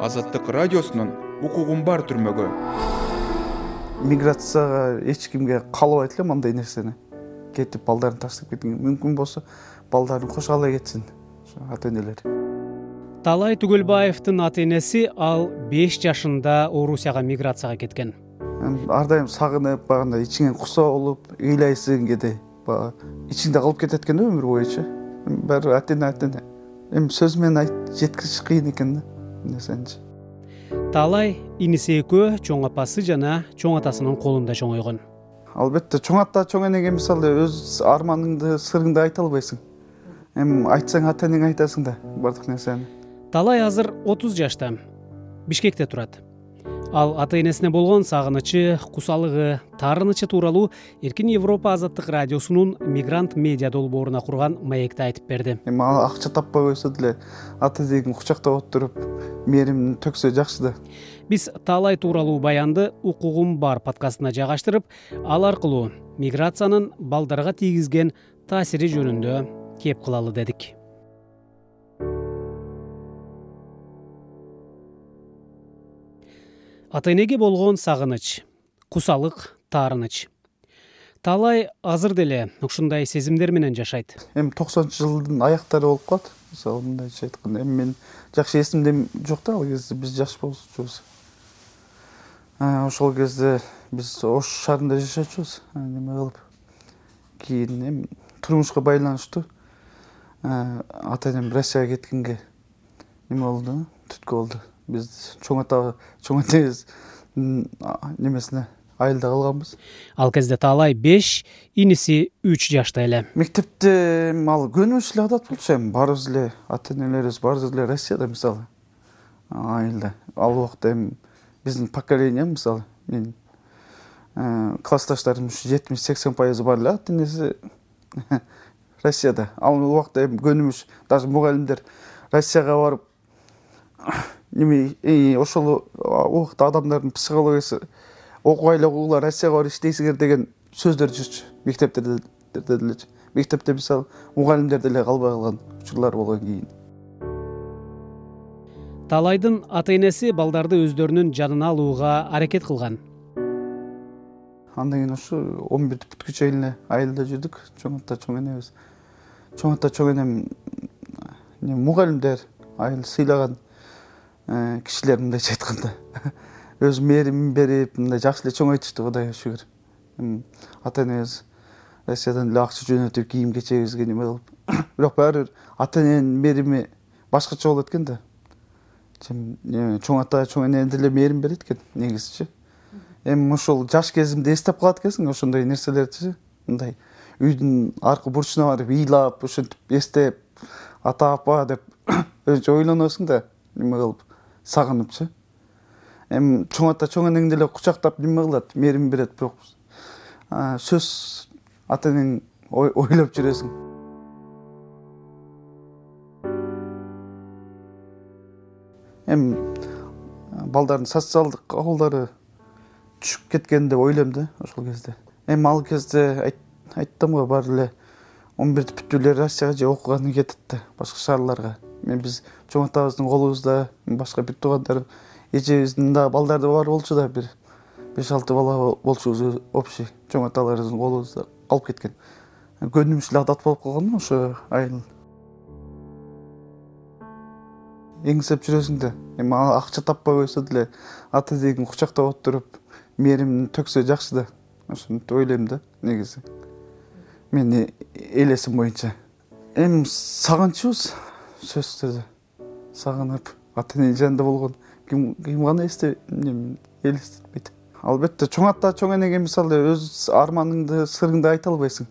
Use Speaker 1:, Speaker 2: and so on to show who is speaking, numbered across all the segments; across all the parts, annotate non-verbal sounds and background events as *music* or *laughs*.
Speaker 1: азаттык радиосунун укугум бар түрмөгү
Speaker 2: миграцияга эч кимге каалабайт элем андай нерсени кетип балдарын таштап кеткенге мүмкүн болсо балдарын кошо ала кетсин ата энелери
Speaker 3: таалай түгөлбаевдин ата энеси ал беш жашында орусияга миграцияга кеткен.
Speaker 2: Ар дайым сагынып баягындай ичиңен кусоо болуп ыйлайсың кээде баягы ичиңде калып кетет экен да өмүр боюнчу баары бир ата эне ата эне эми сөз менен айтып жеткириш кыйын экен да нерсеничи
Speaker 3: таалай иниси экөө чоң апасы жана чоң атасынын колунда чоңойгон.
Speaker 2: Албетте чоң ата чоң энеге мисалы өз арманыңды сырыңды айта албайсың. Эми айтсаң ата энеңе айтасың да баардык нерсени.
Speaker 3: Таалай азыр отуз жашта бишкекте турат ал ата энесине болгон сагынычы кусалыгы таарынычы тууралуу эркин европа азаттык радиосунун мигрант медиа долбооруна курган маекте айтып берди.
Speaker 2: Эми акча таппай койсо деле ата энеңи кучактап отуруп мээримин төксө жакшы да.
Speaker 3: Биз таалай тууралуу баянды укугум бар подкастына жайгаштырып ал аркылуу миграциянын балдарга тийгизген таасири жөнүндө кеп кылалы дедик ата энеге болгон сагыныч кусалык таарыныч. Таалай азыр деле ушундай сезимдер менен жашайт.
Speaker 2: Эми токсонунчу жылдын аяктары болуп калат. Мисалы мындайча айтканда эми мен жакшы эсимде жок да ал кезде биз жаш болчубуз ошол кезде биз ош шаарында жашачубуз неме кылып. Кийин эми турмушка байланыштуу ата энем россияга кеткенге неме болду? Түрткү болду биз чоң ата чоң энебиздин немесине айылда калганбыз.
Speaker 3: Ал кезде таалай беш иниси үч жашта эле.
Speaker 2: Мектепте эми ал көнүмүш эле адат болчу эми. Баарыбыз эле ата энелерибиз баарыбыз эле россияда мисалы айылда. Ал убакта эми биздин поколение мисалы менин классташтарымдын ушу жетимиш сексен пайызы баары эле ата энеси *laughs* россияда. Ал убакта эми көнүмүш даже мугалимдер россияга барып *coughs* неме ошол убакта адамдардын психологиясы окубай эле койгула россияга барып иштейсиңер деген сөздөр жүрчү мектептерде делечи мектепте мисалы мугалимдер деле калбай калган учурлар болгон кийин.
Speaker 3: Таалайдын ата энеси балдарды өздөрүнүн жанына алууга аракет кылган.
Speaker 2: Андан кийин ушу он бирди бүткүчө чейин эле айылда жүрдүк. Чоң ата чоң энебиз чоң ата чоң энем мугалимдер айыл сыйлаган кишилер мындайча айтканда *laughs* өз мээримин берип мындай жакшы эле чоңойтушту кудайга шүгүр ата энебиз россиядан эле акча жөнөтүп кийим кечегибизге неме кылып *coughs* бирок баары бир ата эненин мээрими башкача болот экен да. Чоң ата чоң эне деле мээрим берет экен негизичи эми ошол жаш кезимди эстеп калат экенсиң ошондой нерселерчи. Мындай үйдүн аркы бурчуна барып ыйлап ушинтип эстеп ата апа деп *coughs* өзүнчө ойлоносуң да неме кылып сагыныпчы. Эми чоң ата чоң энең деле кучактап неме кылат? Мээрим берет бирок. Сөз ата энең ойлоп жүрөсүң. Эми балдардын социалдык абалдары түшүп кеткен деп ойлойм да ошол кезде. Эми ал кезде айттым го баары эле он бирди бүтүп эле россияга же окуганы кетет да башка шаарларга эми биз чоң атабыздын колубузда башка бир туугандар эжебиздин дагы балдары бар болчу да бир беш алты бала болчубуз общий чоң аталарыбыздын колубузда калып кеткен. Көнүмүш эле адат болуп калган ошо айыл. Эңсеп жүрөсүң да эми акча таппай койсо деле ата энеңи кучактап отуруп мээримин төксө жакшы да. Ошентип ойлойм да негизи. Менин элесим боюнча. Эми сагынычыбыз сөзсүз түрдө сагынып ата эненин жанында болгон. Ким гана элестетпейт. Албетте чоң ата чоң энеге мисалы өз арманыңды сырыңды айта албайсың.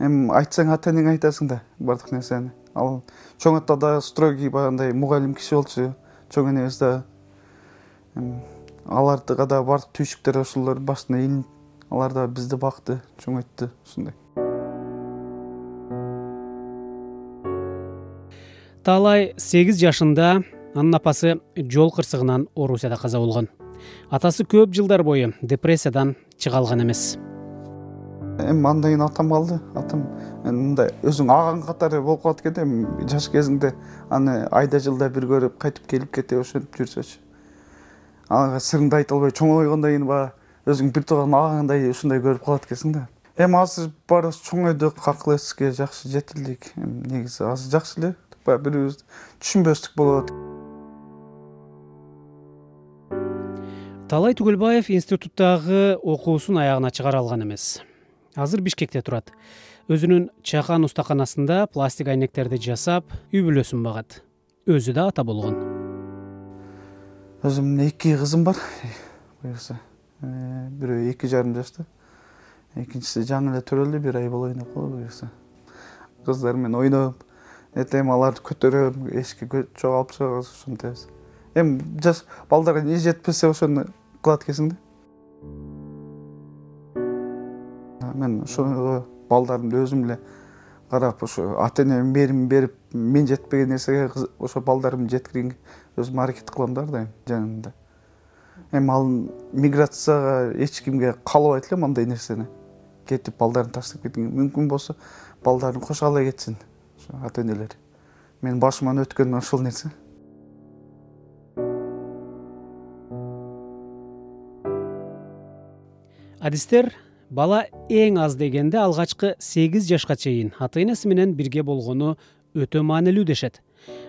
Speaker 2: Эми айтсаң ата энеңе айтасың да баардык нерсени. Ал чоң ата дагы строгий баягындай мугалим киши болчу чоң энебиз дагы аларга дагы баардык түйшүктөр ошолор башына илинип алар дагы бизди бакты чоңойтту ушундай
Speaker 3: таалай сегиз жашында анын апасы жол кырсыгынан орусияда каза болгон. Атасы көп жылдар бою депрессиядан чыга алган эмес.
Speaker 2: Эми андан кийин атам калды. Атам мындай өзүң агам катары болуп калат экен да эми жаш кезиңде. Аны айда жылда бир көрүп кайтып келип кетип ошентип жүрсөчү ага сырыңды айта албай чоңойгондон кийин баягы өзүң бир тууган агаңдай ушундай көрүп калат экенсиң да. Эми азыр баарыбыз чоңойдук акыл эске жакшы жетилдик. Эми негизи азыр жакшы эле баягы бири бирибизди түшүнбөстүк болот.
Speaker 3: Таалай түгөлбаев институттагы окуусун аягына чыгара алган эмес. Азыр бишкекте турат. Өзүнүн чакан устаканасында пластик айнектерди жасап үй бүлөсүн багат. Өзү да ата болгон.
Speaker 2: Өзүмдүн эки кызым бар. Буюрса э, бирөө эки жарым жашта. Экинчиси жаңы эле төрөлдү бир ай болоюн деп калды буюрса кыздар менен ойноп эртең аларды көтөрөм эшикке чогулуп чыгабыз ушинтебиз эми жаш балдарга эмне жетпесе ошону кылат экенсиң да мен ошого балдарымды өзүм эле карап ошо ата энеме мээримин берип мен жетпеген нерсеге ошо балдарымды жеткиргенге өзүм аракет кылам да ар дайым жанымда. Эми ал миграцияга эч кимге каалабайт элем андай нерсени. Кетип балдарын таштап кеткенге мүмкүн болсо балдарын кошо ала кетсин ата энелери менин башыман өткөн ошол нерсе.
Speaker 3: Адистер бала эң аз дегенде алгачкы сегиз жашка чейин ата энеси менен бирге болгону өтө маанилүү дешет.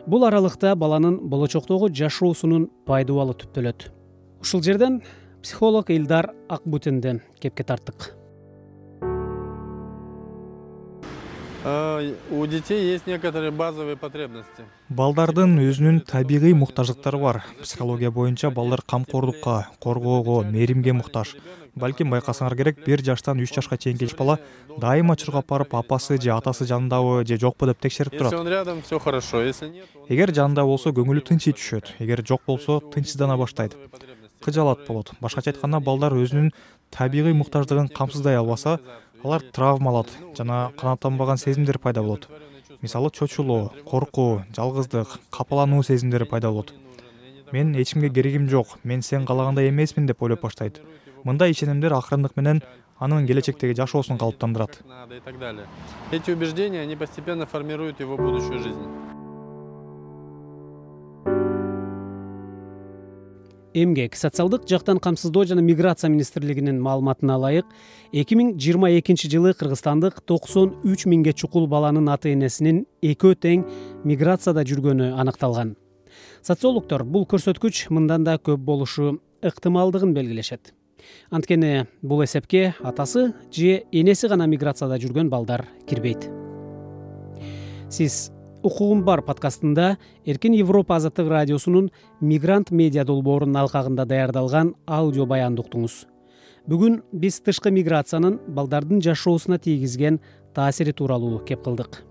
Speaker 3: Бул аралыкта баланын болочоктогу жашоосунун пайдубалы түптөлөт. Ушул жерден психолог илдар акбутинди кепке тарттык
Speaker 4: у детей есть некоторые базовые потребности.
Speaker 5: Балдардын өзүнүн табигый муктаждыктары бар. Психология боюнча балдар камкордукка коргоого мээримге муктаж. Балким байкасаңар керек бир жаштан үч жашка чейинки бала дайыма чуркап барып апасы же атасы жанындабы же жокпу деп текшерип турат.
Speaker 4: если он рядом все хорошо. Если нет
Speaker 5: эгер жанында болсо көңүлү тынчый түшөт. Эгер жок болсо тынчсыздана баштайт. Кыжаалат болот. Башкача айтканда балдар өзүнүн табигый муктаждыгын камсыздай албаса алар травма алат жана канааттанбаган сезимдер пайда болот. Мисалы чочулоо коркуу жалгыздык капалануу сезимдери пайда болот. Мен эч кимге керегим жок мен сен каалагандай эмесмин деп ойлоп баштайт. Мындай ишенимдер акырындык менен анын келечектеги жашоосун калыптандырат.
Speaker 4: И так далее. Эти убеждения они постепенно формируют его будущую жизнь
Speaker 3: эмгек. Социалдык жактан камсыздоо жана миграция министрлигинин маалыматына ылайык эки миң жыйырма экинчи жылы кыргызстандык токсон үч миңге чукул баланын ата энесинин экөө тең миграцияда жүргөнү аныкталган. Социологдор бул көрсөткүч мындан да көп болушу ыктымалдыгын белгилешет. Анткени бул эсепке атасы же энеси гана миграцияда жүргөн балдар кирбейт. Сиз укугум бар подкастында эркин европа азаттык радиосунун мигрант медиа долбоорунун алкагында даярдалган аудио баянды уктуңуз бүгүн биз тышкы миграциянын балдардын жашоосуна тийгизген таасири тууралуу кеп кылдык.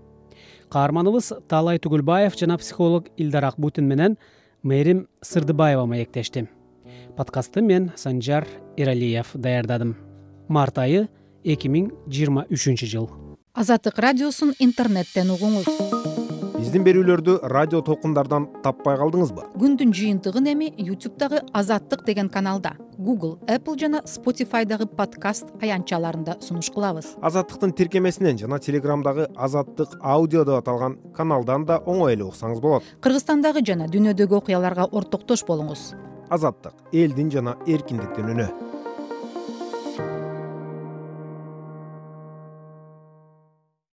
Speaker 3: Каарманыбыз таалай түгөлбаев жана психолог илдар акбутин менен мээрим сырдыбаева маектешти подкастты мен санжар эралиев даярдадым. Март айы эки миң жыйырма үчүнчү жыл.
Speaker 6: Азаттык радиосун интернеттен угуңуз
Speaker 7: биздин берүүлөрдү радио толкундардан таппай калдыңызбы?
Speaker 6: Күндүн жыйынтыгын эми ютубтагы азаттык деген каналда. Google apple жана spotifydагы подкаст аянтчаларында сунуш кылабыз.
Speaker 7: Азаттыктын тиркемесинен жана телеграмдагы азаттык аудио деп аталган каналдан да оңой эле уксаңыз болот.
Speaker 6: Кыргызстандагы жана дүйнөдөгү окуяларга ортоктош болуңуз.
Speaker 7: Азаттык элдин жана эркиндиктин үнү